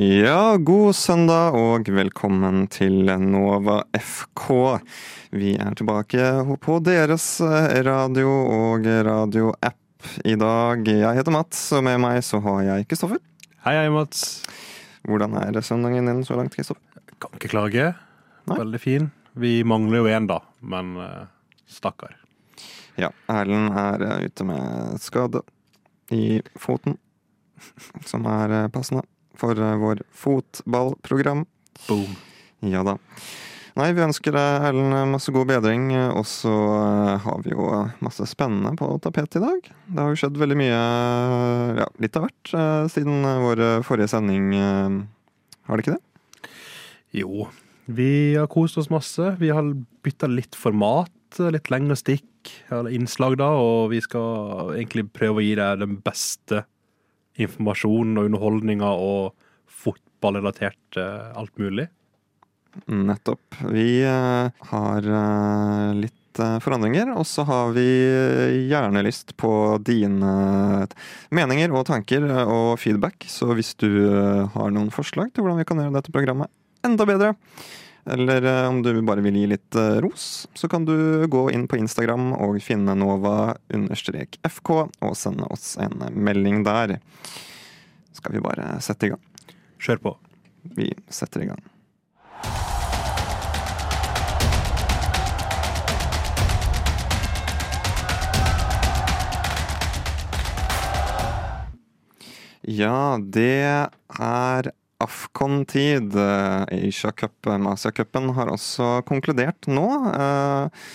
Ja, god søndag og velkommen til Nova FK. Vi er tilbake på deres radio og radioapp i dag. Jeg heter Mats, og med meg så har jeg Kristoffer. Hei, hei, Mats. Hvordan er søndagen din så langt, Kristoffer? Kan ikke klage. Nei. Veldig fin. Vi mangler jo én, da, men eh, stakkar. Ja, Erlend er eh, ute med skade i foten, som er eh, passende for eh, vår fotballprogram. Boom. Ja da. Nei, vi ønsker deg, Erlend, masse god bedring. Og så eh, har vi jo masse spennende på tapetet i dag. Det har jo skjedd veldig mye, ja, litt av hvert, eh, siden vår forrige sending. eh, Har det ikke det? Jo, vi har kost oss masse. Vi har bytta litt format. Litt lengre stikk, eller innslag, da. Og vi skal egentlig prøve å gi deg den beste informasjonen og underholdninger og fotballrelatert uh, alt mulig. Nettopp. Vi uh, har uh, litt forandringer, og så har vi gjerne lyst på dine meninger og tanker og feedback. Så hvis du har noen forslag til hvordan vi kan gjøre dette programmet enda bedre, eller eh, om du bare vil gi litt eh, ros, så kan du gå inn på Instagram og finne Nova-FK og sende oss en melding der. Skal vi bare sette i gang? Kjør på. Vi setter i gang. Ja, det er Afcon-tid. Asia-cupen, Asia-cupen, har også konkludert nå. Eh,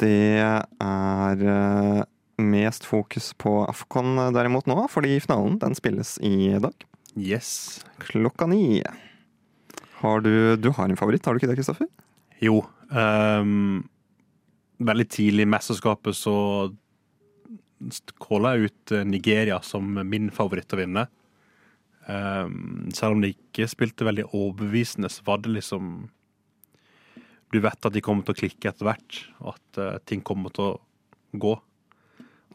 Det er eh, mest fokus på Afcon derimot nå, fordi finalen den spilles i dag. Yes. Klokka ni. Har du, du har en favoritt, har du ikke det, Kristoffer? Jo. Um, veldig tidlig i mesterskapet så calla jeg ut eh, Nigeria som min favoritt å vinne. Ehm, selv om de ikke spilte veldig overbevisende, så var det liksom Du vet at de kommer til å klikke etter hvert, og at eh, ting kommer til å gå.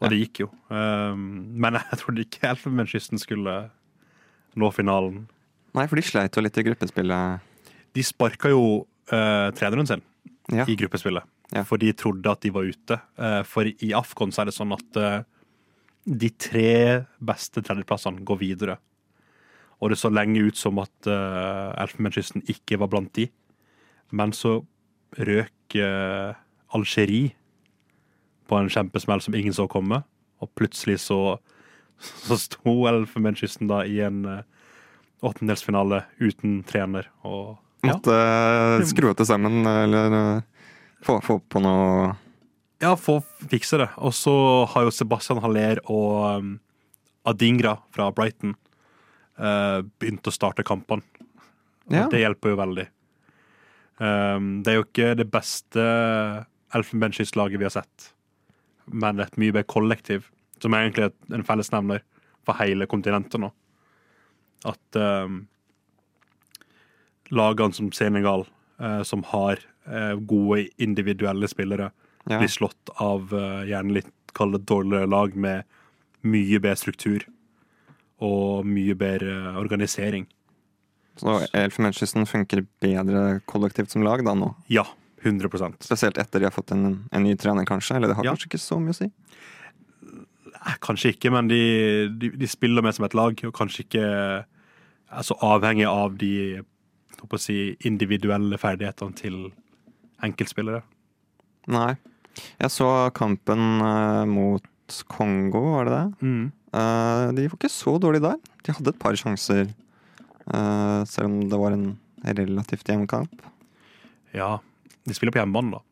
Og det gikk jo. Ehm, men jeg trodde ikke Elfenbenskysten skulle nå finalen. Nei, for de sleit jo litt i gruppespillet. De sparka jo uh, treneren sin Ja. i gruppespillet. Ja. For de trodde at de var ute. Uh, For i Afcon så er det sånn at uh, de tre beste tredjeplassene går videre. Og det så lenge ut som at uh, Elfenbenskysten ikke var blant de. Men så røk uh, Algerie på en kjempesmell som ingen så komme. Og plutselig så, så sto Elfenbenskysten da i en uh, åttendelsfinale uten trener. Og ja. Måtte uh, skru det sammen, eller uh, få, få på noe Ja, få fikse det. Og så har jo Sebastian Haller og um, Adingra fra Brighton eh, begynt å starte kampene. Ja. Det hjelper jo veldig. Um, det er jo ikke det beste elfenbenskystlaget vi har sett, men et mye bedre kollektiv, som er egentlig en fellesnevner for hele kontinentet nå. At um, lagene som Senegal, eh, som har eh, gode individuelle spillere, Ja. blir slått av eh, gjerne litt kall dårligere lag med mye bedre struktur og mye bedre organisering. Så Elfenbenskysten funker bedre kollektivt som lag da nå? Ja, 100 Spesielt etter de har fått en, en ny trener, kanskje? Eller det har Ja. kanskje ikke så mye å si? Kanskje ikke, men de, de, de spiller med som et lag, og kanskje ikke er så avhengig av de si, individuelle ferdighetene til enkeltspillere. Nei. Jeg så kampen eh, mot Kongo, var det det? Mm. Eh, de var ikke så dårlige der. De hadde et par sjanser, eh, selv om det var en relativt jevn kamp. Ja, de spiller på hjemmebane, da.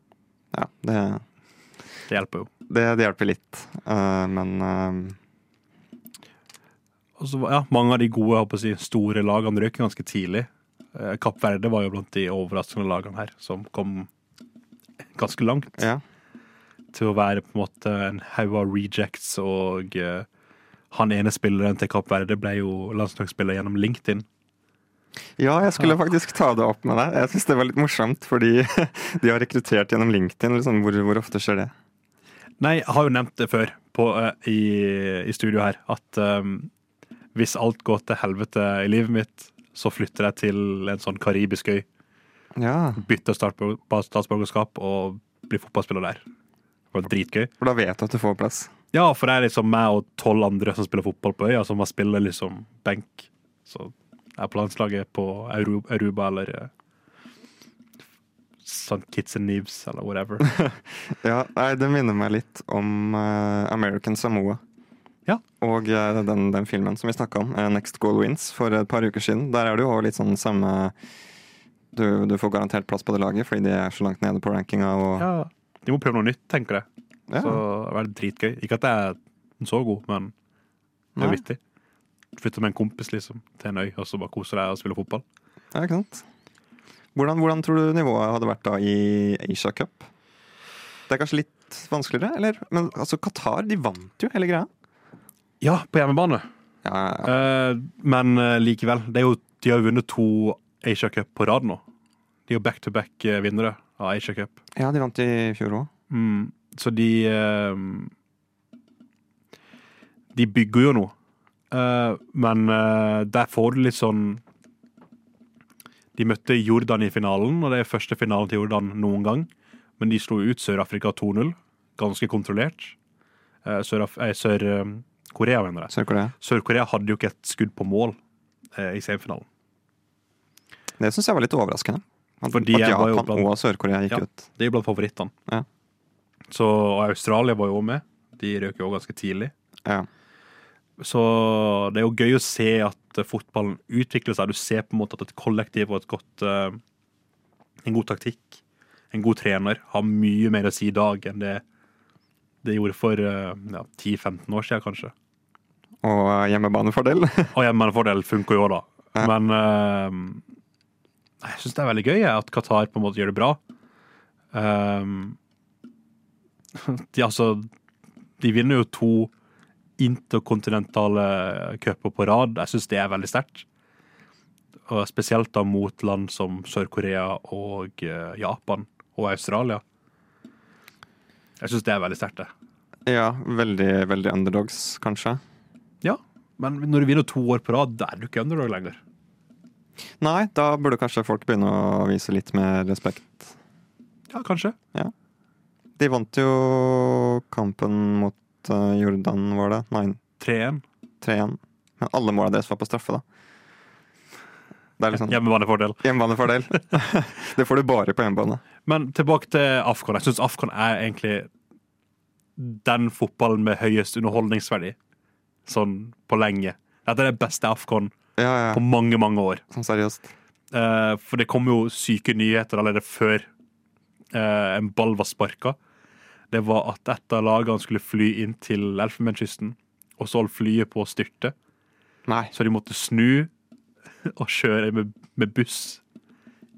Ja, det, Det hjelper jo. det, det hjelper litt. Eh, men altså, ja, mange av de gode håper å si, store lagene røk ganske tidlig. Kapp Verde var jo blant de overraskende lagene her, som kom ganske langt ja. til å være på en måte en haug av rejects. Og eh, han ene spilleren til Kapp Verde ble jo landslagsspiller gjennom LinkedIn. Ja, jeg skulle faktisk ta det opp med deg. Jeg syns det var litt morsomt, fordi de har rekruttert gjennom LinkedIn. Liksom. Hvor, hvor ofte skjer det? Nei, jeg har jo nevnt det før på, eh, i, i studio her, at um, hvis alt går til helvete i livet mitt, så flytter jeg til en sånn karibisk øy. Ja, Bytter statsborgerskap og blir fotballspiller der. Det var dritgøy. for da vet du at du får plass. Ja, for det er liksom meg og tolv andre som spiller fotball på øya, som har spiller liksom benk. Så jeg er på landslaget på Aru- Aruba eller sånn St. Kitts and Neves eller whatever. Ja, nei, det minner meg litt om uh, American Samoa. Ja. Og eh, den, den filmen som vi snakka om, eh, Next Goal Wins, for et par uker siden. Der er det jo litt sånn samme du, du får garantert plass på det laget fordi de er så langt nede på rankinga. Og, Ja, de må prøve noe nytt, tenker jeg. Ja. Så det var dritgøy. Ikke at jeg er så god, men det Nei. er vittig. Flytte med en kompis liksom, til en øy og så bare kose deg og spille fotball. Ja, ikke sant? Hvordan, hvordan tror du nivået hadde vært da i Asia Cup? Det er kanskje litt vanskeligere, eller? Men altså, Qatar de vant jo hele greia. Ja, på hjemmebane. Ja, ja, ja. Eh, men eh, likevel. Det jo, de har jo vunnet to Asia Cup på rad nå. De er jo back-to-back eh, vinnere av Asia Cup. ja, de vant i fjor òg. Mm, så de eh, De bygger jo noe. Eh, men eh, der får du litt sånn De møtte Jordan i finalen, og det er første finalen til Jordan noen gang. Men de slo ut Sør-Afrika 2-0, ganske kontrollert. Sør-Korea, mener jeg. Sør-Korea. Sør-Korea hadde jo ikke et skudd på mål i semifinalen. Det syns jeg var litt overraskende. At, at jeg var jo Japan blant- og Sør-Korea gikk Ja. ut. Det er jo blant favorittene. Ja. Så, og Australia var jo med. De røk jo òg ganske tidlig. Ja. Så det er jo gøy å se at eh, fotballen utvikler seg. Du ser på en måte at et kollektiv og et godt eh, En god taktikk, en god trener, har mye mer å si i dag enn det det gjorde for eh, ja, 10-15 år siden, kanskje. Og hjemmebanefordel. Og hjemmebanefordel funker jo òg, da. Ja. Men uh, jeg syns det er veldig gøy at Qatar på en måte gjør det bra. Um, de, altså, de vinner jo to interkontinentale cuper på rad. Jeg syns det er veldig sterkt. Og spesielt da mot land som Sør-Korea og eh, Japan og Australia. Jeg syns det er veldig sterkt, det. ja, veldig, veldig underdogs, kanskje. Ja, men når du vinner to år på rad, da er du ikke underdog lenger. Nei, da burde kanskje folk begynne å vise litt mer respekt. Ja, kanskje. De vant jo kampen mot eh, Jordan, var det? Nei, 3-1. 3-1. Men alle måla deres var på straffe, da. Det liksom Hjemmebanefordel. hjemmebanefordel. det får du bare på hjemmebane. Men tilbake til Afcon. Jeg syns Afcon er egentlig den fotballen med høyest underholdningsverdi sånn på lenge. Dette er det beste Afcon Ja, ja. på mange, mange år. Sånn seriøst. Eh, for det kom jo syke nyheter allerede før en ball var sparka. Det var at et av lagene skulle fly inn til Elfenbenskysten, og så holdt flyet på å styrte. Nei. Så de måtte snu og kjøre med, med buss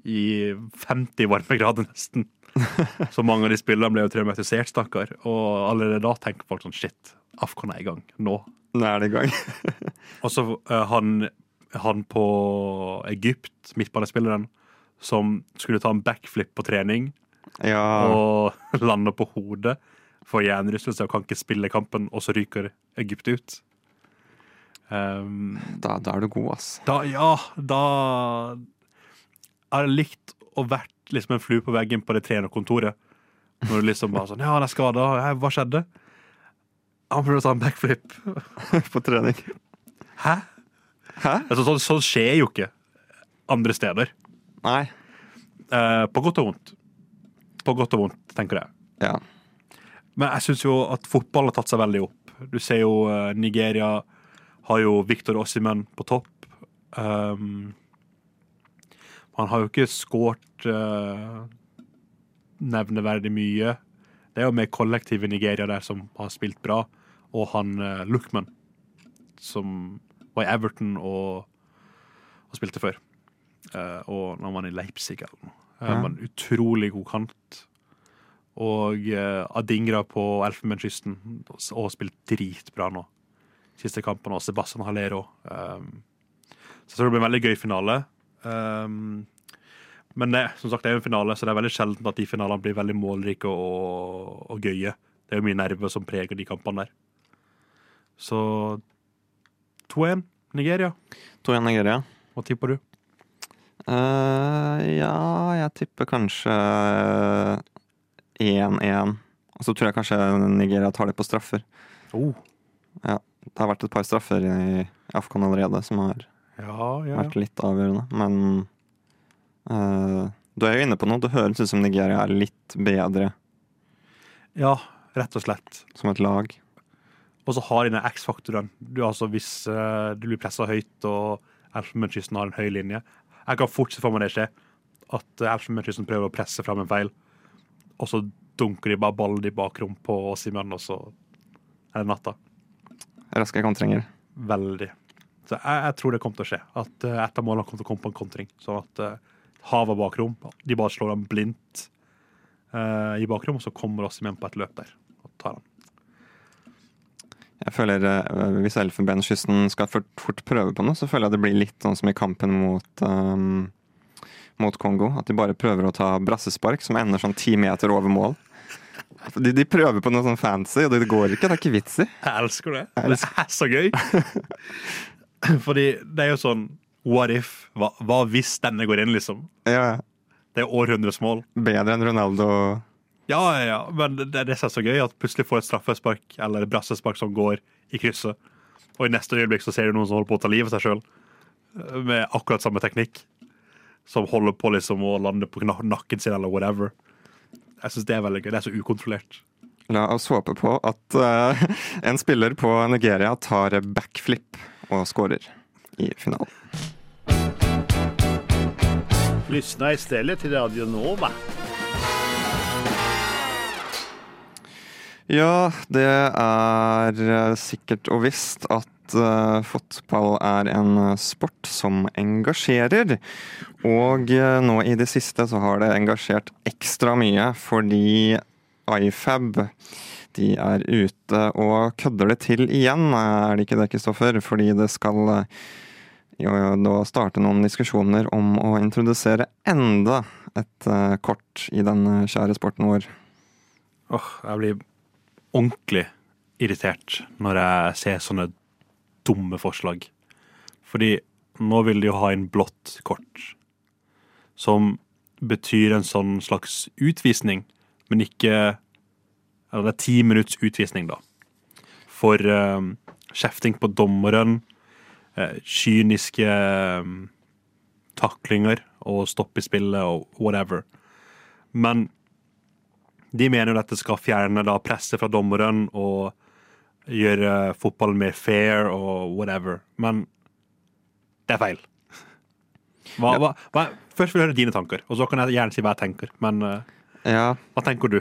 i 50 varmegrader nesten. Så mange av de spillerne ble jo traumatisert, stakkar. Og allerede da tenker folk sånn shit, Afcon er i gang. Nå. Nå er det i gang. Og så eh, han, han på Egypt, midtbanespilleren, som skulle ta en backflip på trening Ja. og lander på hodet for hjernerystelse og kan ikke spille kampen, og så ryker Egypt ut. Um, Da, da er du god, ass. da, ja, da er det likt å vært liksom en flue på veggen på det trenerkontoret. Når du liksom bare sånn Ja, han er skada. Hva skjedde? Han prøvde å ta en backflip. På trening. Hæ? Hæ? Altså, sånn, sånn skjer jo ikke andre steder. Nei. Eh, på godt og vondt. På godt og vondt, tenker jeg. Ja. Men jeg syns jo at fotball har tatt seg veldig opp. Du ser jo eh, Nigeria har jo Victor Ossimen på topp. Um, han har jo ikke skåret uh, nevneverdig mye. Det er jo med kollektivet Nigeria der som har spilt bra, og han uh, Lookman, som var i Everton og, og spilte før. Uh, og når han var i Leipzig eller noe. Uh, Ja. En utrolig god kant. Og eh, Adingra på Elfenbenskysten og spilt dritbra nå. Siste kampen og Sebastian Halero. Um, så jeg tror det blir en veldig gøy finale. Um, men det, som sagt, det er jo en finale, så det er veldig sjelden at de finalene blir veldig målrike og, og gøye. Det er jo mye nerver som preger de kampene der. Så 2-1 Nigeria. 2-1 Nigeria. Hva tipper du? Eh, ja, jeg tipper kanskje 1-1. Og så tror jeg kanskje Nigeria tar det på straffer. Oh. Det har vært et par straffer i Afghan allerede som har Ja, ja. vært litt avgjørende, men uh, du er jo inne på noe. Det høres ut som Nigeria er litt bedre ja, rett og slett. som et lag. Og så har de den X-faktoren. Altså, hvis uh, du blir pressa høyt og Elfenbenskysten har en høy linje Jeg kan fortsatt få meg det skje. At uh, Elfenbenskysten prøver å presse fram en feil, og så dunker de bare ballen i bakrom på Simen, og så er det natta. Raske kontringer. Veldig. Så jeg, jeg tror det kommer til å skje. At uh, et av målene kommer til å komme på en kontring. Sånn at uh, havet bakrom, de bare slår ham blindt uh, i bakrom, og så kommer Simen på et løp der og tar han. Jeg føler eh, Hvis Elfenbenskysten skal fort, fort prøve på noe, så føler jeg det blir litt sånn som i kampen mot um, mot Kongo. At de bare prøver å ta brassespark som ender sånn ti meter over mål. De, de prøver på noe sånn fancy, og det går ikke. Det er ikke vits i. Jeg elsker det. Jeg Det er så gøy. Fordi det er jo sånn What if? Hva, hva hvis denne går inn, liksom? Ja, Det er århundrets mål. bedre enn Ronaldo. Ja, ja, ja. Men det, det er så gøy at plutselig får et straffespark eller et brassespark som går i krysset. Og i neste øyeblikk så ser du noen som holder på å ta livet av seg sjøl. Med akkurat samme teknikk. Som holder på liksom å lande på nakken sin eller whatever. Jeg syns det er veldig gøy. Det er så ukontrollert. La oss håpe på at uh, en spiller på Nigeria tar backflip og scorer i finalen. Lyssna stedet til Radio Nova. Ja, det er eh, sikkert og visst at eh, fotball er en eh, sport som engasjerer. Og nå i det siste så har det engasjert ekstra mye fordi iFab de er ute og kødder det til igjen, er det ikke det, Kristoffer? Fordi det skal jo, da starte noen diskusjoner om å introdusere enda et kort i den eh, kjære sporten vår. Åh, jeg blir ordentlig irritert når jeg ser sånne dumme forslag. Fordi nå vil de jo ha inn blått kort. Som betyr en sånn slags utvisning, men ikke Eller det er ti minutts utvisning, da. For eh, kjefting på dommeren, eh, kyniske eh, taklinger og stopp i spillet og whatever. Men de mener jo at det skal fjerne da presset fra dommeren og gjøre fotballen mer fair og whatever. Men det er feil. Hva, hva, hva, først vil jeg høre dine tanker, og så kan jeg gjerne si hva jeg tenker. Men eh, Ja, hva tenker du?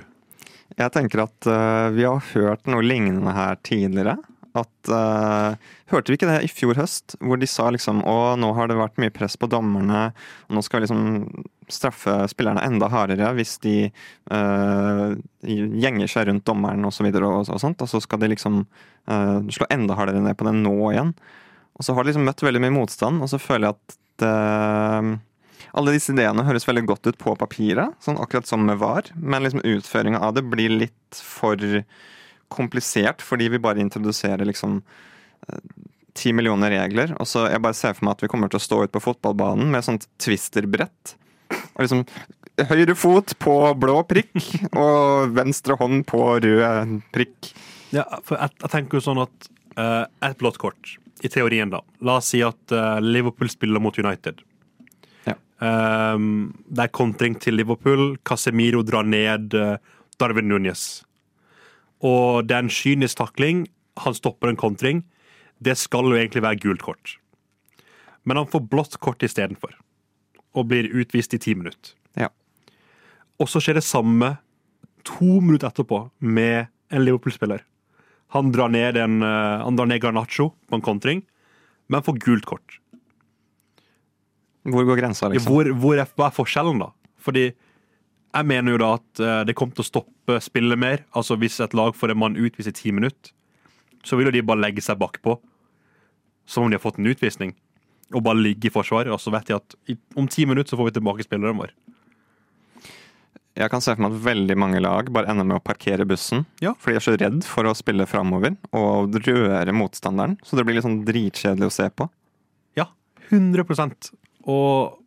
Jeg tenker at uh, vi har hørt noe lignende her tidligere. At uh, Hørte vi ikke det i fjor høst, hvor de sa liksom å, nå har det vært mye press på dommerne, og nå skal vi liksom straffe spillerne enda hardere hvis de uh, gjenger seg rundt dommeren og så videre og, og sånt, og så skal de liksom uh, slå enda hardere ned på det nå igjen. Og så har de liksom møtt veldig mye motstand, og så føler jeg at det alle disse ideene høres veldig godt ut på papiret, sånn akkurat som med VAR, men liksom utføringa av det blir litt for komplisert, fordi vi bare introduserer liksom eh, ti millioner regler. Og så jeg bare ser for meg at vi kommer til å stå ut på fotballbanen med sånt twisterbrett. Og liksom høyre fot på blå prikk, og venstre hånd på rød prikk. Ja, for jeg, jeg tenker jo sånn at uh, et blått kort, i teorien da. La oss si at uh, Liverpool spiller mot United. Ja. Um, det er kontring til Liverpool. Casemiro drar ned uh, Darwin Núñez. Og det er en kynisk takling. Han stopper en kontring. Det skal jo egentlig være gult kort. Men han får blått kort istedenfor. Og blir utvist i ti minutter. Ja. Og så skjer det samme to minutter etterpå med en Liverpool-spiller. Han drar ned, en, eh, han drar ned Garnaccio på en kontring, men får gult kort. Hvor går grensa, liksom? Hvor, hvor er, hva er forskjellen, da? Fordi jeg mener jo da at eh, det kommer til å stoppe spillet mer. Altså Hvis et lag får en mann utvist i ti minutter, så vil jo de bare legge seg bakpå. Som om de har fått en utvisning. Og bare ligge i forsvaret. Og så vet de at om ti minutter så får vi tilbake spilleren vår. Jeg kan se for meg at veldig mange lag bare ender med å parkere bussen. Ja. For de er så redd for å spille framover og røre motstanderen. Så det blir litt sånn dritkjedelig å se på. Ja, 100% Og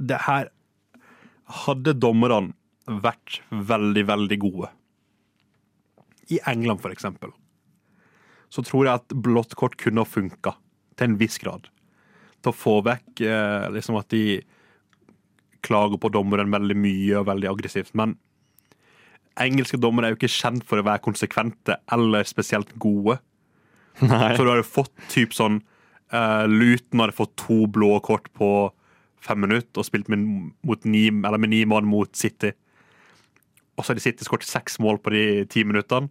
det her Hadde dommerne vært veldig, veldig gode, i England for eksempel, så tror jeg at blått kort kunne ha funka til en viss grad. Til å få vekk eh, liksom at de klager på dommeren veldig mye og veldig aggressivt. Men engelske dommere er jo ikke kjent for å være konsekvente eller spesielt gode. Nei. Så du hadde fått typ sånn uh, Luton hadde fått to blå kort på fem minutter og spilt med, mot ni, eller med ni mann mot City. Og så har de City skåret seks mål på de ti minuttene,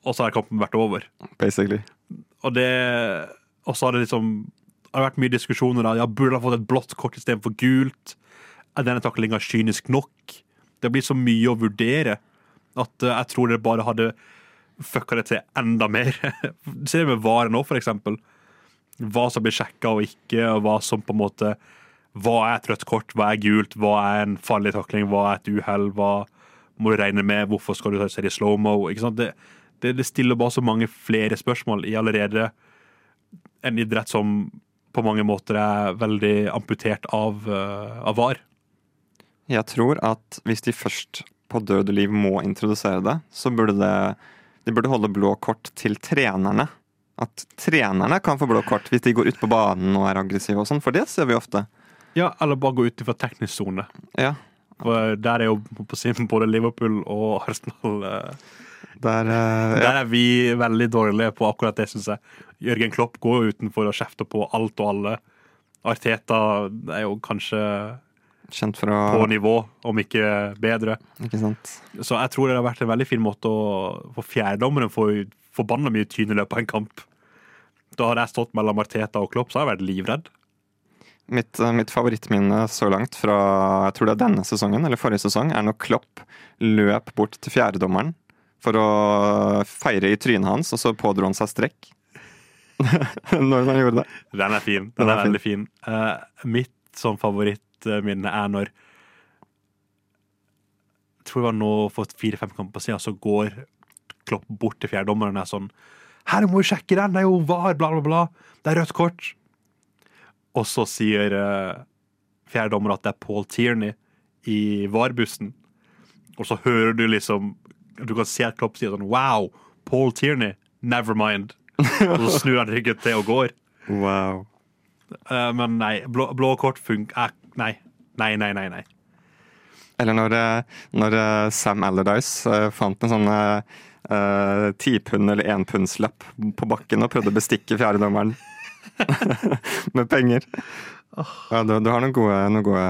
og så har kampen vært over. Basically. Og det Og så har det liksom det har vært mye diskusjoner der. Ja, burde ha fått et blått kort istedenfor gult? Er denne taklinga kynisk nok? Det blir så mye å vurdere at eh, jeg tror det bare hadde fucka det til enda mer. Se med VAR nå, for eksempel. Hva som blir sjekka og ikke, og hva som på en måte Hva er et rødt kort, hva er gult, hva er en farlig takling, hva er et uhell, hva må du regne med, hvorfor skal du se det i slow-mo? Det, det, det stiller bare så mange flere spørsmål i allerede en idrett som på mange måter er veldig amputert av, eh, av VAR. Jeg tror at hvis de først på død og liv må introdusere det, så burde det de burde holde blå kort til trenerne. At trenerne kan få blå kort hvis de går ut på banen og er aggressive og sånn, for det ser vi ofte. Ja, eller bare gå ut fra teknisk sone. Ja, For Der er jo på sin både Liverpool og Arsenal eh, der, uh, ja. Der er vi veldig dårlige på akkurat det, syns jeg. Jørgen Klopp går jo utenfor og kjefter på alt og alle. Arteta er jo kanskje Kjent for på nivå, om ikke bedre. Ikke sant. Så jeg tror det har vært en veldig fin måte å For fjerdedommeren får jo forbanna mye tyn i løpet av en kamp. Da hadde jeg stått mellom Arteta og Klopp, så hadde jeg vært livredd. Mitt, eh, mitt favorittminne så langt fra jeg tror det er denne sesongen, eller forrige sesong, er når Klopp løp bort til fjerdedommeren for å feire i trynet hans, og så pådro han seg strekk. når han gjorde det. Den er fin. Den, Den er er, veldig fin. Uh, mitt sånn favorittminne er når Jeg tror det var nå for fire-fem kamper siden, så går Klopp bort til fjerdedommeren og er sånn Her må vi sjekke den! Det er jo VAR, bla, bla, bla. Det er rødt kort. Og så sier uh, fjerdedommer at det er Paul Tierney i VAR-bussen. Og så hører du liksom Du kan se Klopp sier sånn Wow, Paul Tierney, never mind. Og så snur han ryggen til og går. Wow. Uh, men nei, blå, blå kort funker Nei. Nei, nei, nei. nei. Eller når, eh, når eh, Sam Allardyce eh, fant en sånn tipund- eller enpundslapp på bakken og prøvde å bestikke fjerdedommeren med penger. Ja, du, du har noen gode, noen gode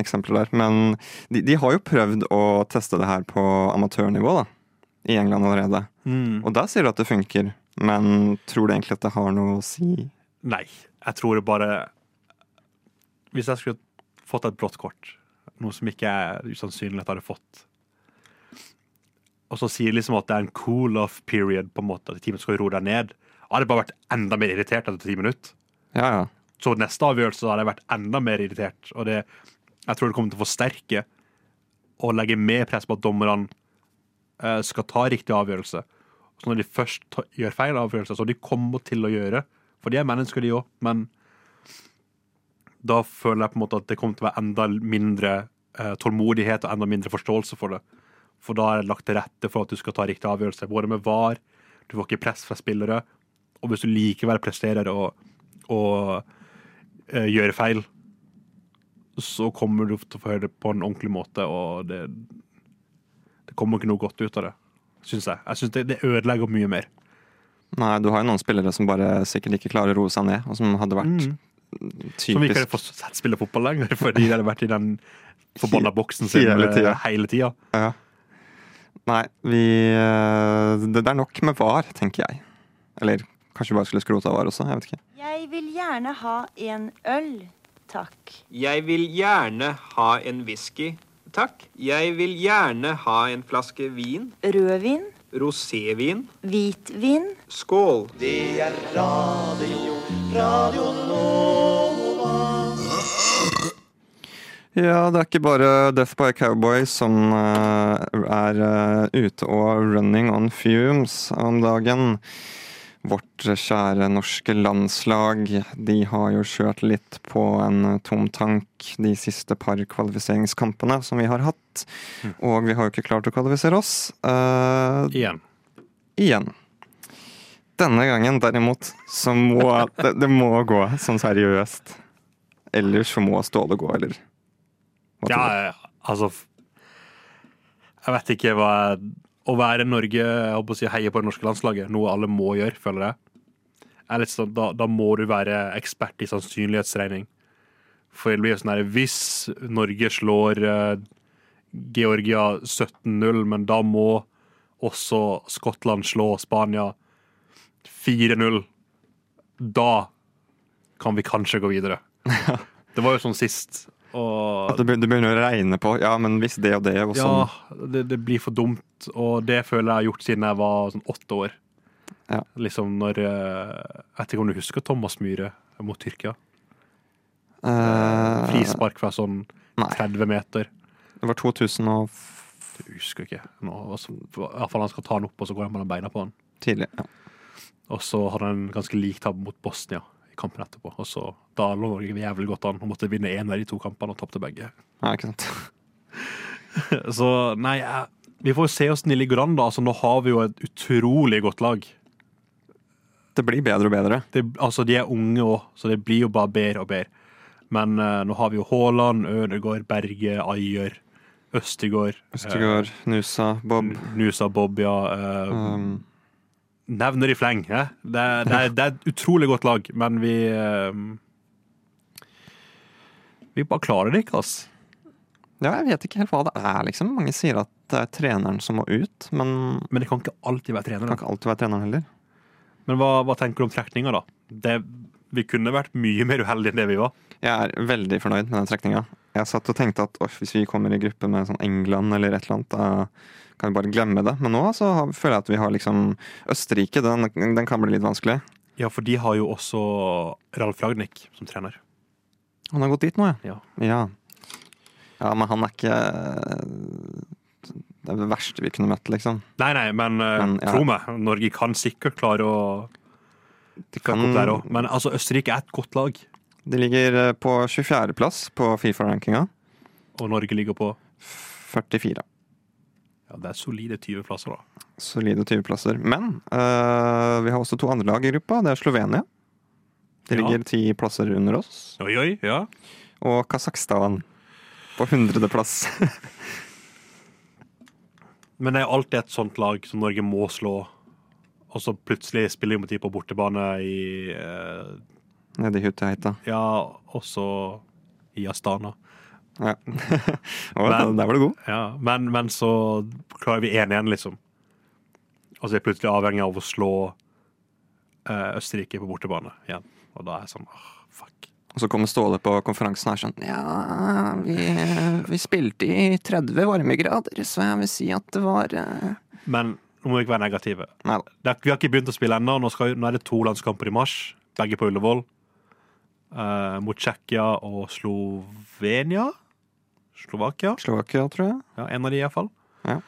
eksempler der. Men de, de har jo prøvd å teste det her på amatørnivå da, i England allerede. Mm. Og der sier du at det funker, men tror du egentlig at det har noe å si? Nei. Jeg tror det bare Hvis jeg skulle fått et blått kort, noe som ikke er usannsynlig at jeg hadde fått Og så sier liksom at det er en cool off period, på en måte, at teamet skal roe deg ned. Jeg hadde bare vært enda mer irritert etter ti minutter. Ja, ja. Så neste avgjørelse hadde jeg vært enda mer irritert. Og det, jeg tror det kommer til å forsterke og legge mer press på at dommerne eh, skal ta riktig avgjørelse. Så når de først tar, gjør feil avgjørelse, så de kommer til å gjøre, for de er mennesker, de òg, men da føler jeg på en måte at det kommer til å være enda mindre eh, tålmodighet og enda mindre forståelse for det. For da er det lagt til rette for at du skal ta riktig avgjørelse, både med VAR, du får ikke press fra spillere, og hvis du likevel presterer og, og eh, gjør feil, så kommer du til å få høre det på en ordentlig måte, og det, det kommer ikke noe godt ut av det, syns jeg. Jeg syns det, det ødelegger mye mer. Nei, du har jo noen spillere som bare sikkert ikke klarer å roe seg ned, og som hadde vært typisk... Som ikke hadde fått sett spille fotball lenger, fordi de hadde vært i den forbanna boksen sin Hele eh, tida. hele tida. Ja. Nei, vi eh, Det det er nok med VAR, tenker jeg. Eller kanskje vi bare skulle skrote av VAR også. Jeg vet ikke. Jeg vil gjerne ha en øl, takk. Jeg vil gjerne ha en whisky. Takk. Jeg vil gjerne ha en flaske vin. Rødvin, Rosévin. hvitvin, Skål. Det er radio Radio Ja, det er ikke bare Death by Cowboy som eh, er eh, ute og running on fumes om dagen. Vårt kjære norske landslag. De har jo kjørt litt på en tom tank de siste par kvalifiseringskampene som vi har hatt. Og vi har jo ikke klart å kvalifisere oss. Uh, Igjen. igjen. Denne gangen derimot, så må det, det må gå sånn seriøst. Ellers så må Ståle gå, eller? Hva Ja, eh, altså Jeg vet ikke hva Å være Norge jeg håper å si, heie på det norske landslaget, noe alle må gjøre, føler jeg. Litt sånn, da, da må du være ekspert i sannsynlighetsregning. For det blir jo sånn her Hvis Norge slår eh, Georgia 17-0, men da må også Skottland slå Spania 4-0, da kan vi kanskje gå videre. Det var jo sånn sist. Og At du, begynner å regne på Ja, men hvis det og det og sånn. ja, det, det blir for dumt, og det føler jeg har gjort siden jeg var sånn åtte år. Ja. Liksom når eh, Jeg vet ikke om du husker Thomas Myhre mot Tyrkia? Eh, Frispark fra sånn Nei. 30 meter. Det var 2000 og Jeg husker ikke. Nå, altså, I hvert fall han skal ta den opp, og så går han mellom beina på han. tidlig. Ja. Og så hadde han en ganske lik tabbe mot Bosnia i kampen etterpå. Og så Da lå Norge jævlig godt an og måtte vinne én av de to kampene og tapte begge. ja, ikke sant. Så nei, vi får se åssen de ligger an, da. Altså, nå har vi jo et utrolig godt lag. Det blir bedre og bedre. det, altså de er unge òg, så det blir jo bare bedre og bedre. Men uh, nå har vi jo Haaland, Ødegaard, Berge, Ayer, Østigård. Østegård, Nusa, Bob. eh, Nusa, Bob, ja. eh, Um, nevner i fleng. Ja? Det, det, det er et utrolig godt lag, men vi eh, Vi bare klarer det ikke, altså. ja, jeg vet ikke helt hva det er, liksom. Mange sier at det er treneren som må ut, men Men det kan ikke alltid være det kan ikke alltid være treneren heller. Men hva, hva tenker du om trekninga, da? Det, vi kunne vært mye mer uheldige enn det vi var. Jeg er veldig fornøyd med den trekninga. Jeg satt og tenkte at hvis vi kommer i gruppe med sånn England eller et eller annet, da kan vi bare glemme det. Men nå så har, føler jeg at vi har liksom Østerrike. Den, den kan bli litt vanskelig. Ja, for de har jo også Ralf Ragnhild som trener. Han har gått dit nå, ja. Ja. Ja, men han er ikke Det er det verste vi kunne møtt, liksom. Nei, nei, men, eh, Men, ja. tro meg, Norge kan sikkert klare å De, kan, opp der òg. Men altså, Østerrike er et godt lag, de ligger eh, på 24.-plass på Fifa-rankinga. og Norge ligger på 44. Ja, det er solide 20 plasser, da. Solide 20-plasser. Men uh, vi har også to andre lag i gruppa. Det er Slovenia. Det Ja. ligger ti plasser under oss. Oi, oi, ja. Og Kasakhstan på 100.-plass. Men det er alltid et sånt lag som Norge må slå, og så plutselig spiller vi mot de på bortebane i eh, Nede i Hutiheita. Ja, også i Astana. Ja. Men- der var du god. Ja, men, men så klarer vi 1-1, liksom. Og så er vi plutselig avhengig av å slå eh, Østerrike på bortebane igjen. Og da er jeg sånn oh, fuck. Og så kommer Ståle på konferansen her sånn Ja, vi, vi spilte i 30 varmegrader, så jeg vil si at det var eh, Men nå må vi ikke være negative. Nei. Vi har ikke begynt å spille ennå. Nå, nå er det to landskamper i mars, begge på Ullevål. Eh, mot Tsjekkia og Slovenia. Slovakia. Slovakia, tror jeg. Ja, en av de iallfall. Ja.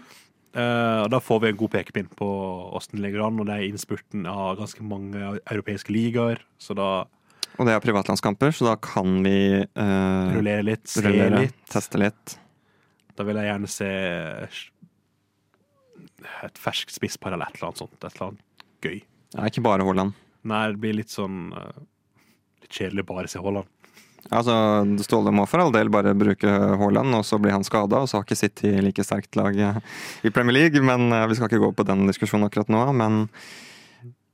Eh, da får vi en god pekepinn på åssen det ligger an, og det er innspurten av ganske mange europeiske ligaer. Så da Og det er privatlandskamper, så da kan vi eh, rullere litt, se rullere, litt. teste litt. Da vil jeg gjerne se et ferskt spisspar eller et eller annet sånt. Et eller annet gøy. Ja, ikke bare Haaland. Nei, det blir litt sånn eh, Litt kjedelig bare å se Haaland. Altså, Ståle må for all del bare bruke Haaland, og så blir han skada, og så har ikke City like sterkt lag i Premier League. Men eh, Vi skal ikke gå på den diskusjonen akkurat nå, men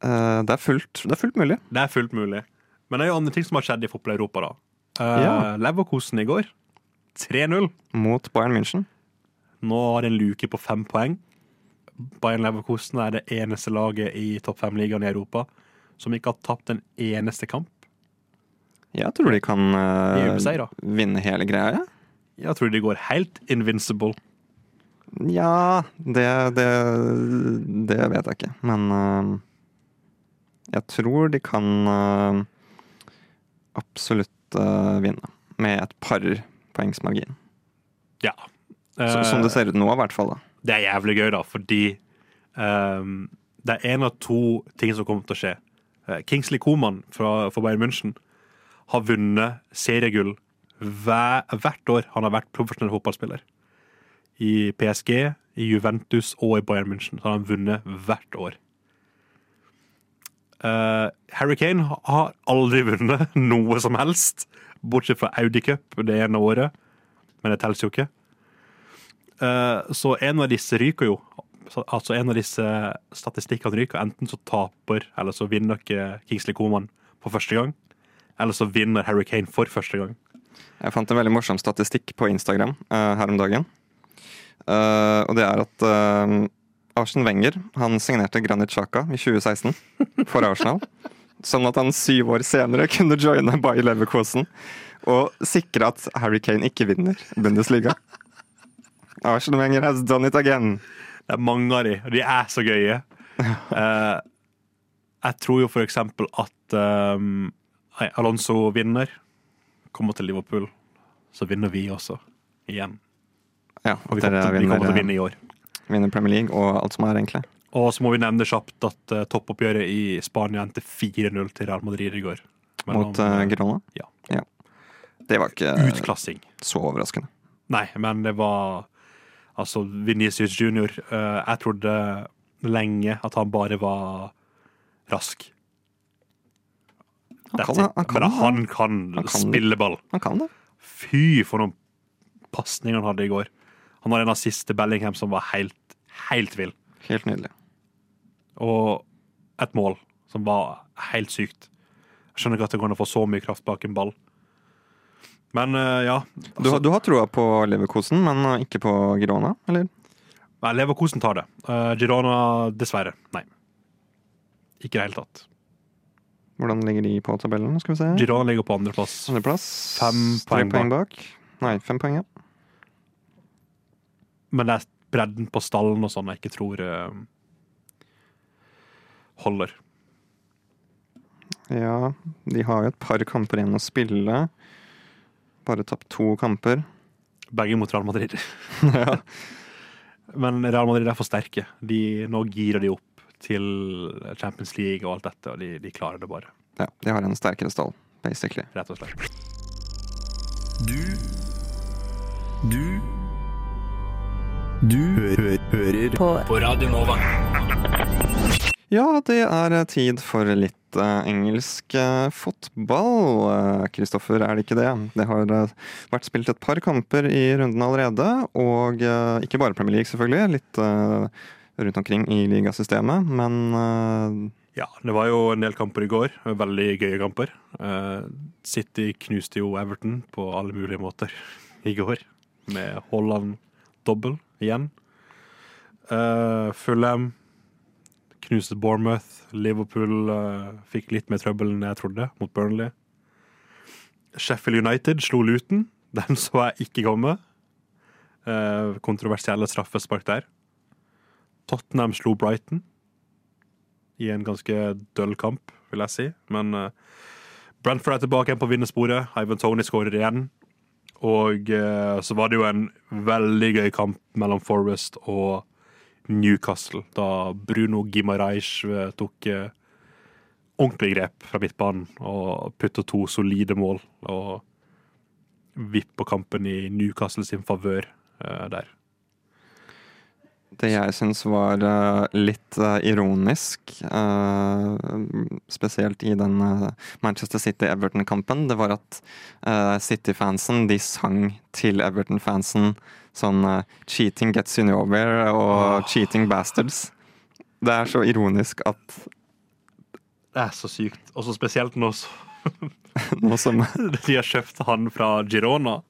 uh, det, er fullt, det er fullt mulig. Det er fullt mulig. Men det er jo andre ting som har skjedd i fotball Europa, da. Uh, Ja. Leverkosen i går. 3-0. Mot Bayern München. Nå har de en luke på fem poeng. Bayern Leverkosen er det eneste laget i topp fem-ligaen i Europa som ikke har tapt en eneste kamp. Jeg tror de kan uh, vinne hele greia. Jeg tror de går helt invincible. Ja, det, det, det vet jeg ikke. Men uh, jeg tror de kan uh, absolutt vinne. Med et par poengs margin. Ja. Så, som det ser ut nå, i hvert fall. da. Det er jævlig gøy, da, fordi um, det er en av to ting som kommer til å skje. Kingsley Coman fra, fra Bayern München har vunnet seriegull hver, hvert år han har vært profesjonell fotballspiller. I PSG, i Juventus og i Bayern München. Så har han vunnet hvert år. Uh, Harry Kane har aldri vunnet noe som helst, bortsett fra Audi Cup det ene året. Men det teller jo ikke. Uh, så en av disse ryker jo. Altså En av disse statistikkene ryker. Enten så taper eller så vinner ikke Kingsley Coman for første gang. Eller så vinner Harry Kane for første gang. Jeg fant en veldig morsom statistikk på Instagram uh, her om dagen. Uh, og det er at uh, Arsen Wenger han signerte Granit Xhaka i 2016 for Arsenal. Sånn at han syv år senere kunne joine Bayer Leverkosen og sikre at Harry Kane ikke vinner Bundesliga. Arsen Wenger has done it again. Det er mange av de, og de er så gøye. Uh, jeg tror jo for eksempel at um, Alonso vinner. Kommer til Liverpool. Så vinner vi også. Igjen. Ja, Og vi kommer, til, vi kommer til å vinne i år. vinner Premier League og alt som er, egentlig. Og så må vi nevne kjapt at uh, toppoppgjøret i Spania endte 4-0 til Real Madrid i går. Mot uh, eh, Girona. ja. Det var ikke Utklassing. så overraskende. Nei, men det var Altså, Venicius Junior Uh, Jeg trodde lenge at han bare var rask. Han kan, han kan, Men han kan, Han kan spille ball. han kan det. Fy, for noen pasninger han hadde i går. Han var en av siste Bellingham som var helt, helt vill. Helt nydelig. Og et mål som var helt sykt. Jeg skjønner ikke at det går an å få så mye kraft bak en ball. Men eh, ja. Du, har- du har troa på Leverkosen, men ikke på Girona, eller? Nei, Leverkosen tar det. Uh, Girona, dessverre. Nei. Ikke i det hele tatt. Hvordan ligger de på tabellen? skal vi se? Girona ligger på andreplass. Andreplass. Fem poeng poeng bak. Nei, fem poeng, ja. Men det er bredden på stallen og sånn jeg ikke tror eh, holder. Ja, de har jo et par kamper igjen å spille. Bare tapt to kamper. Begge mot Real Madrid. ja. Men Real Madrid er for sterke. De, nå girer de opp til Champions League og alt dette, og de, de klarer det bare. ja, de har en sterkere stall, basically. Rett og slett. Du Du Du hø hører På på Radio Nova. Ja, det er tid for litt eh, engelsk eh, fotball. Eh, Kristoffer, er det ikke det? Det har eh, vært spilt et par kamper i runden allerede, og eh, ikke bare Premier League, selvfølgelig. Litt eh, rundt omkring i ligasystemet, men eh, Ja, det var jo en del kamper i går. Veldig gøye kamper. Eh, City knuste jo Everton på alle mulige måter i går, med Holland dobbel igjen. Uh, Fulham knuste Bournemouth. Liverpool eh, fikk litt mer trøbbel enn jeg trodde, mot Burnley. Sheffield United slo Luton. Den så jeg ikke komme. Eh, kontroversielle straffespark der. Tottenham slo Brighton i en ganske døll kamp, vil jeg si. Men uh, Brentford er tilbake igjen på vinnersporet. Ivan Tony skårer igjen. Og eh, så var det jo en veldig gøy kamp mellom Forest og Newcastle, da Bruno Gimarais eh, tok eh, ordentlig grep fra midtbanen og putta to solide mål. Og vippa kampen i Newcastle sin favør eh, der. Det jeg syns var eh, litt eh, ironisk, eh, spesielt i den Manchester City-Everton-kampen, det var at City-fansen de sang til Everton-fansen sånn 'Cheating gets you nowhere' og 'Cheating bastards'. Det er så ironisk at Det er så sykt. Og så spesielt nå som de har kjøpt han fra Girona.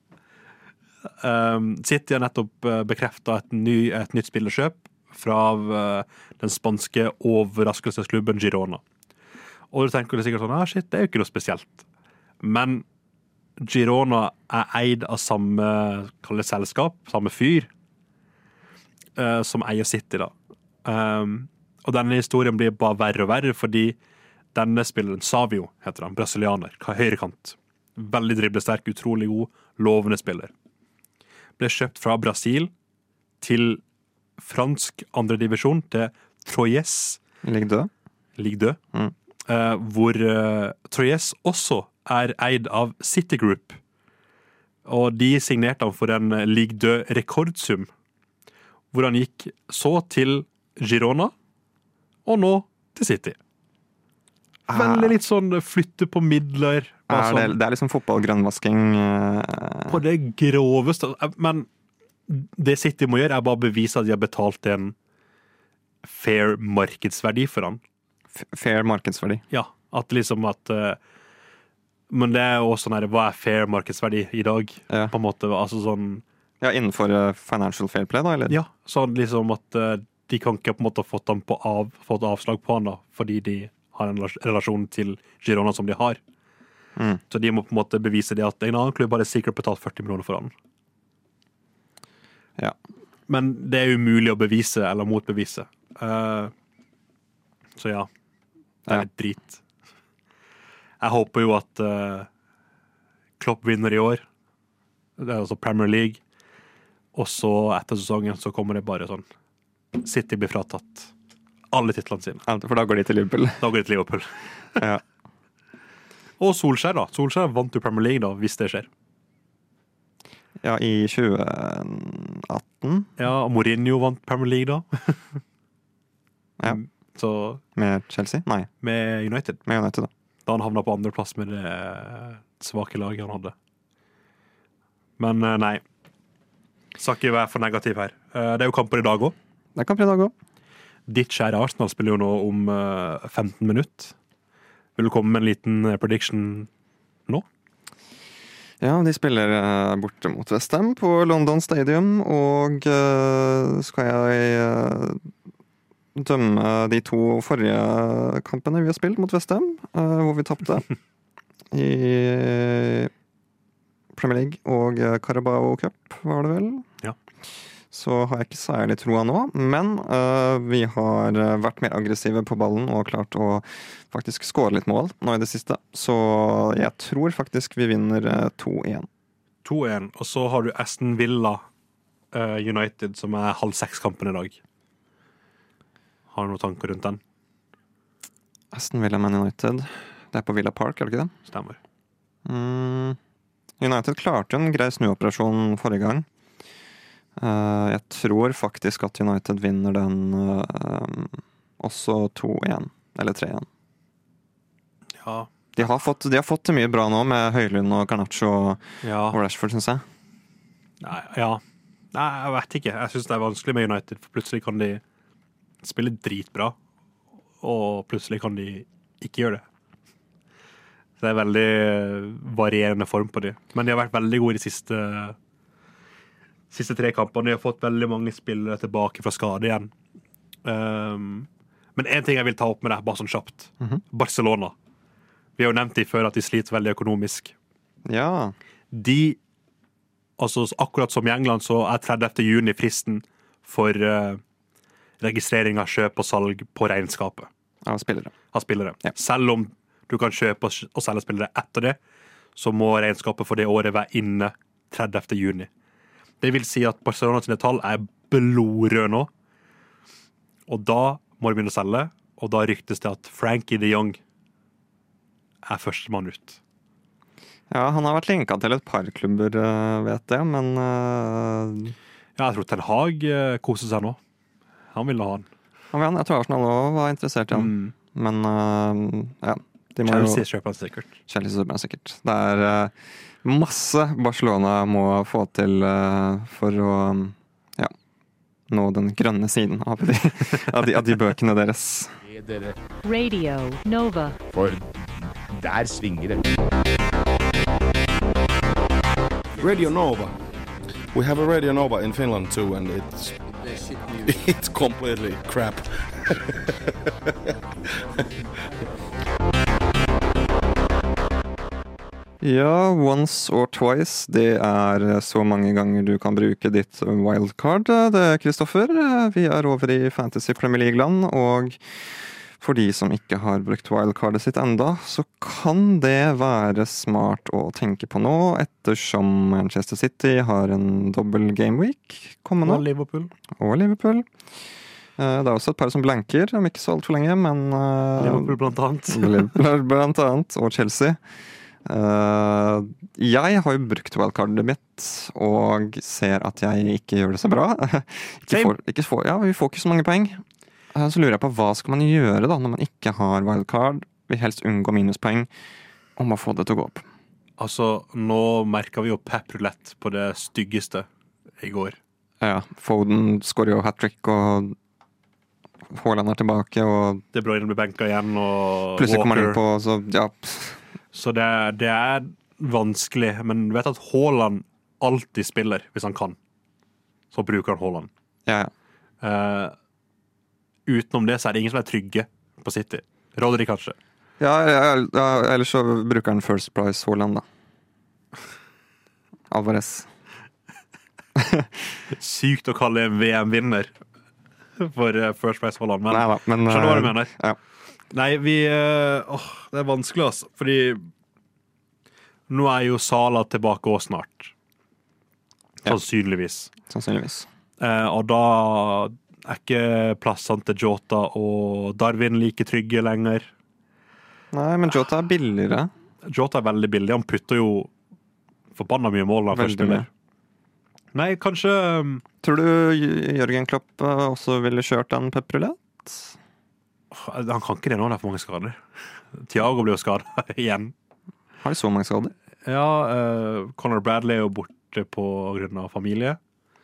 Um, City har nettopp uh, bekrefta et, ny, et nytt spillerkjøp fra uh, den spanske overraskelsesklubben Girona. Og du tenker sikkert sånn ah, shit, det er jo ikke noe spesielt. Men Girona er eid av samme det selskap, samme fyr, uh, som eier City, da. Um, og denne historien blir bare verre og verre, fordi denne spilleren, Savio, heter han, brasilianer, høyrekant. Veldig driblesterk, utrolig god, lovende spiller. Ble kjøpt fra Brasil til fransk andredivisjon, til Troyes, Ligg død. Ligue død. Mm. Eh, hvor uh, Troyes også er eid av City Group. Og de signerte han for en ligg død rekordsum. Hvor han gikk så til Girona, og nå til City. Veldig litt sånn flytte på midler. Er det, sånn, det er liksom fotballgrønnvasking. eh, på det groveste. Men det City må gjøre, er bare å bevise at de har betalt en fair markedsverdi for han. fair markedsverdi. Ja, at liksom at eh, Men det er jo også sånn her, hva er fair markedsverdi i dag? Ja. På en måte, altså sånn Ja, innenfor eh, financial fair play, da, eller? Ja, sånn liksom at eh, de kan ikke på en måte ha fått, av, fått avslag på han da, fordi de har en relasjon til Girona som de har. Mm. Så de må på en måte bevise det at en annen klubb hadde sikkert betalt 40 millioner for han. Ja. Men det er umulig å bevise eller motbevise. Uh, så ja. Det er Ja. drit. Jeg håper jo at uh, Klopp vinner i år. Det er altså Premier League. Og så etter sesongen så kommer det bare sånn City blir fratatt alle titlene sine. Ja, For da går de til Liverpool. Da går de til Liverpool. Ja. Og Solskjær, da. Solskjær vant jo Premier League, da, hvis det skjer. ja, i 2018 Ja, og Mourinho vant Premier League da. Ja. Så med Chelsea? Nei, med United. med United, da. Da han havna på andreplass med det eh, svake laget han hadde. Men eh, nei. Skal ikke være for negativ her. Eh, Det er jo kamper i dag òg. Det er kamper i dag òg. Ditt kjære Arsenal spiller jo nå om eh, 15 minutter. Vil du komme med en liten eh, prediction nå? Ja, de spiller eh, borte mot Westham på London Stadium, og eh, skal jeg eh, dømme de to forrige kampene vi har spilt mot Westham, hvor vi tapte i Premier League og eh, Carabao Cup, var det vel? Ja. Så har jeg ikke særlig troa nå, men eh, vi har eh, vært mer aggressive på ballen og klart å faktisk skåre litt mål nå i det siste. Så jeg tror faktisk vi vinner eh, 2-1. 2-1. Og så har du Aston Villa uh, United, som er halv seks-kampen i dag. Har du noen tanker rundt den? Aston Villa Man United. Det er på Villa Park, er det ikke det? Stemmer. Mm. United klarte en grei snuoperasjon forrige gang. Eh, jeg tror faktisk at United vinner den eh, også 2-1, eller 3-1. Ja. De har, fått, de har fått til mye bra nå med Høylund og Garnaccio ja. og Rashford, syns jeg. Nei, ja. Nei, jeg vet ikke. Jeg syns det er vanskelig med United, for plutselig kan de spille dritbra, og plutselig kan de ikke gjøre det. Så det er veldig varierende form på de. Men de har vært veldig gode de siste, siste tre kampene. De har fått veldig mange spillere tilbake fra skade igjen. Um, men én ting jeg vil ta opp med deg, bare sånn kjapt. Barcelona. Vi har jo nevnt de før at de sliter veldig økonomisk Ja. de altså Akkurat som i England så er 30. juni fristen for uh, registrering av kjøp og salg på regnskapet Av spillere. av spillere. Ja. Selv om du kan kjøpe og selge spillere etter det, så må regnskapet for det året være inne 30. juni. Det vil si at Barcelona sine tall er blodrøde nå. Og da må de begynne å selge, og da ryktes det at Frankie de Jong er førstemann ut. Ja, han har vært linka til et par klubber, eh, vet jeg, men eh, Ja, jeg tror Ten Hag eh, koser seg nå. Han ville ha han. Ja, Jeg tror Arsenal òg var interessert i han. Mm. Men ja. De Chelsea jo kjøper han sikkert. Chelsea kjøper han sikkert. Det er masse Barcelona må få til eh, for å ja, nå den grønne siden av de, av de, av de bøkene deres. Radio Nova. for der svinger det. Radio Nova. We have a Radio Nova in Finland too, and it's it's completely crap. Ja, once or twice. Det er så mange ganger du kan bruke ditt wildcard, det, Kristoffer. Vi er over i Fantasy Premier League-land, og for de som ikke har brukt wildcardet sitt enda, så kan det være smart å tenke på nå, ettersom Manchester City har en dobbel gameweek kommende. Og Liverpool. og Liverpool. Eh, Det er også et par som blanker om ikke så altfor lenge, men eh, Liverpool blant annet. Liverpool blant annet, og Chelsea. Eh, jeg har jo brukt wildcardet mitt og ser at jeg ikke gjør det så bra. ikke får, ikke får, ja, vi får ikke så mange poeng. Uh, så lurer jeg på hva skal man gjøre da når man ikke har wildcard? Vil helst unngå minuspoeng og må få det til å gå opp. Altså, nå merka vi jo Pep Rulett på det styggeste i går. Ja, Foden skårer jo hat trick, og Haaland er tilbake, og De Bruyne blir benka igjen, og plutselig kommer han inn på Så ja, Så det, det er vanskelig. Men du vet at Haaland alltid spiller hvis han kan. Så bruker han Haaland. ja, ja. Eh, utenom det så er det ingen som er trygge på City. Roderick kanskje. Ja, ja, ellers så bruker han First Price Haaland, da. Alvarez. Sykt å kalle en VM-vinner for eh, First Price Haaland, men Nei da, men skjønner hva du eh, mener. Ja. Nei, vi eh, Åh, det er vanskelig, altså. Fordi nå er jo Sala tilbake òg snart. Sannsynligvis. Sannsynligvis. Eh, og da er ikke plassene til Jota og Darwin like trygge lenger. Nei, men Jota er billigere. Jota er veldig billig. Han putter jo forbanna mye mål han først mye. Nei, kanskje um, Tror du Jørgen Klopp eh, også ville kjørt en pepperulett? Han kan ikke det nå, det er for mange skader. Tiago blir jo skada igjen. Har de så mange skader? Ja, uh, Conor Bradley er jo borte av familie.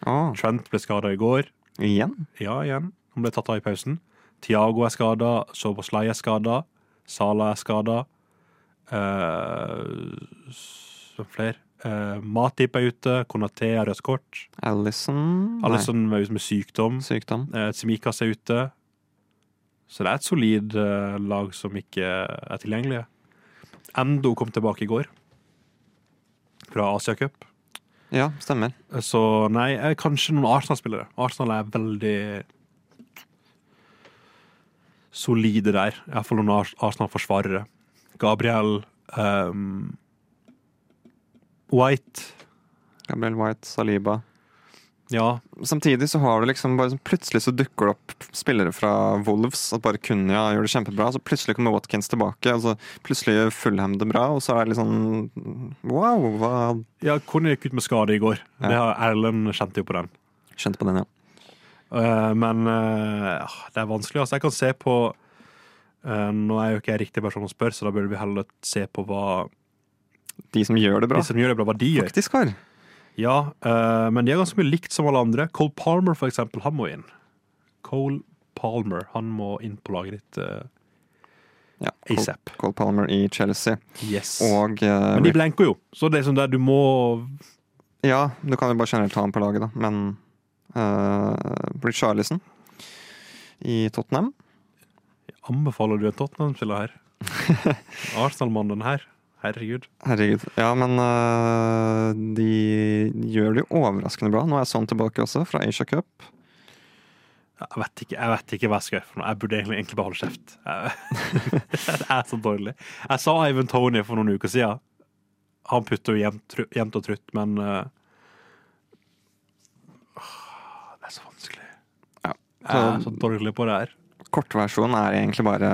Ah. Trent ble skada i går. igjen? Ja, igjen. Han ble tatt av i pausen. Tiago er skada. Soboslay er skada. Sala er skada. Uh, flere? Uh, Matip er ute. Konaté har rødt kort. Allison? Allison er ute med sykdom. Sykdom. Uh, Tsimikas er ute. Så det er et solid eh, lag som ikke er tilgjengelige. Endo kom tilbake i går. Fra Asia Cup. Ja, stemmer. Så nei, eh, kanskje noen Arsenal-spillere. Arsenal er veldig solide der. Iallfall noen Arsenal-forsvarere. Gabriel um, White. Gabriel White, Saliba. Ja, Samtidig så har du liksom bare sånn Plutselig så dukker det opp spillere fra Wolves at bare Kunya gjør det kjempebra. Så plutselig kommer Watkins tilbake, og så plutselig gjør Fulham det bra. Og så er det litt sånn Wow! Hva ja Kunya gikk ut med skade i går. Ja. Det har Erlend kjente jo på den. Kjente på den, ja. Uh, men uh, det er vanskelig. Altså, jeg kan se på uh, Nå er jo ikke jeg riktig person å spørre, så da burde vi heller se på hva De som gjør det bra. de som gjør det bra, hva de gjør. Faktisk har. Ja, uh, men de er ganske mye likt som alle andre. Cole Palmer, for eksempel, han må inn. Cole Palmer, han må inn på laget ditt uh, Ja, ASAP. Cole Palmer i Chelsea. Yes. Og uh, men de blenker jo, så det er sånn der du må Ja, du kan jo bare generelt ta ham på laget, da. Men uh, Richarlison i Tottenham Jeg Anbefaler du en Tottenham-spiller her? Arsenal-mannen her? Herregud. Herregud. Ja, men uh, de gjør det jo overraskende bra. Nå er sånn tilbake også, fra Asia Cup. Jeg vet ikke, jeg vet ikke hva jeg skal gjøre for noe. Jeg burde egentlig, egentlig bare holde kjeft. Det er så dårlig. Jeg sa Ivan Tony for noen uker siden. Han putter jo jevnt, jevnt og trutt, men uh, Det er så vanskelig. Ja, Jeg er så- så dårlig på det her. Kortversjonen er egentlig bare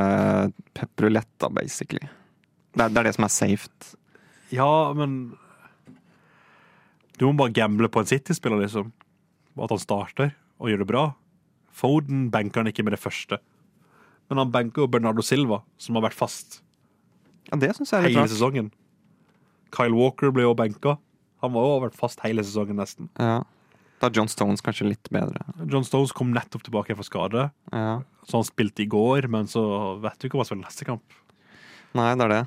pepperuletta, basically. Det er, det er det som er safe. Ja, men Du må bare gamble på en City-spiller, liksom. At han starter og gjør det bra. Foden banker han ikke med det første. Men han banker jo Bernardo Silva, som har vært fast Ja, det synes jeg er litt hele rart. sesongen. Kyle Walker ble jo benka. Han var jo vært fast hele sesongen, nesten. Ja. Da er John Stones kanskje litt bedre. John Stones kom nettopp tilbake fra skade, Ja. så han spilte i går, men så vet du ikke hva som spiller neste kamp. Nei, det er det.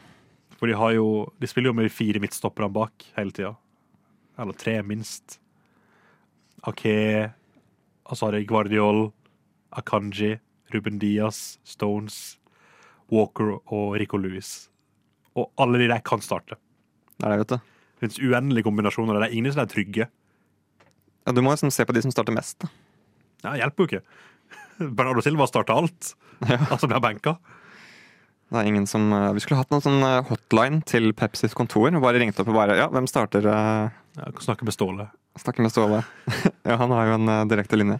For de, har jo, de spiller jo med de fire midtstopperne bak hele tida. Eller tre, minst. Ake, de Guardiol, Akanji, Ruben Diaz, Stones, Walker og Rico Lewis. Og alle de der kan starte. Det er det, vet du. Det finnes uendelige kombinasjoner. Det er ingen som er trygge. Ja, du må liksom se på de som starter mest. Da. Ja, hjelper jo ikke. Bernardo Silva starta alt. Altså ble benka. Det er ingen som øh, Vi skulle hatt noen sånn øh, hotline til Pepsis kontor. Bare ringt opp og bare Ja, hvem starter? Ja, snakke med Ståle. Snakke med Ståle. ja, han har jo en direkte linje.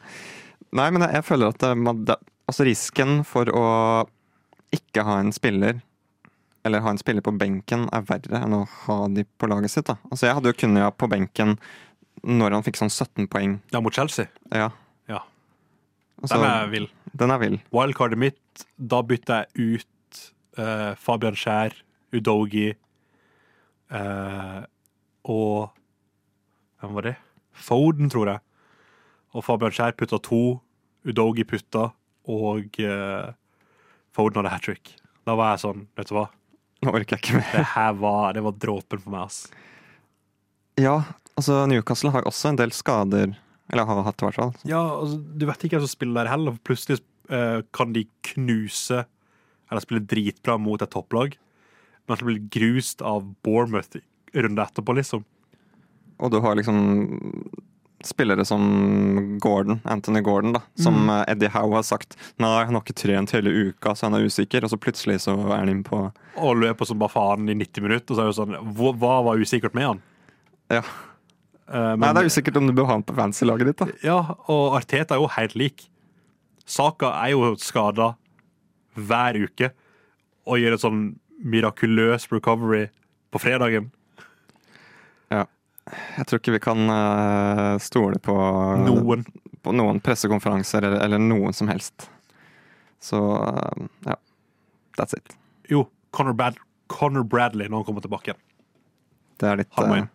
Nei, men jeg, jeg føler at man- det, altså risken for å ikke ha en spiller, eller ha en spiller på benken, er verre enn å ha de på laget sitt. da. Altså Jeg hadde jo Kunya på benken når han fikk sånn 17 poeng. Ja, mot Chelsea. Ja. Ja. Altså, Den er vill. den er vill. Wildcardet mitt, da bytta jeg ut eh, Fabian Skjær, Udogi uh, og Hvem var det? Foden, tror jeg. Og Fabian Skjær putta to, Udogi putta, og uh, Foden hadde hat trick. Da var jeg sånn, vet du hva? Nå orker jeg ikke mer. Det var, det var dråpen for meg, ass. Ja, altså Newcastle har også en del skader. Eller har hatt, i hvert fall. Ja, altså, du vet ikke hvem som spiller der heller. for Plutselig uh, kan de knuse eller spiller dritbra mot et topplag, men så blir grust av Bournemouth runde etterpå, liksom. Og du har liksom spillere som Gordon, Anthony Gordon, da, som Mm. eh, Eddie Howe har sagt Nei, han har ikke trent hele uka, så han er usikker. Og så plutselig så er han inne på Og løper som bare faen i 90 minutter. Og så er det jo sånn, hva, hva var usikkert med han? Ja. Eh, Nei, det er usikkert om du bør ha han på fancy-laget ditt, da. Ja, og Arteta er jo helt lik. Saka er jo skada hver uke og gjør en sånn mirakuløs recovery på fredagen. Ja. Jeg tror ikke vi kan uh, stole på Noen. på noen pressekonferanser eller, eller noen som helst. Så uh, ja. That's it. Jo, Conor, Brad Connor, Bradley når han kommer tilbake igjen. Det er litt, inn.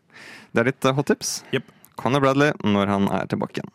det er litt hot tips. Yep. Conor Bradley når han er tilbake igjen.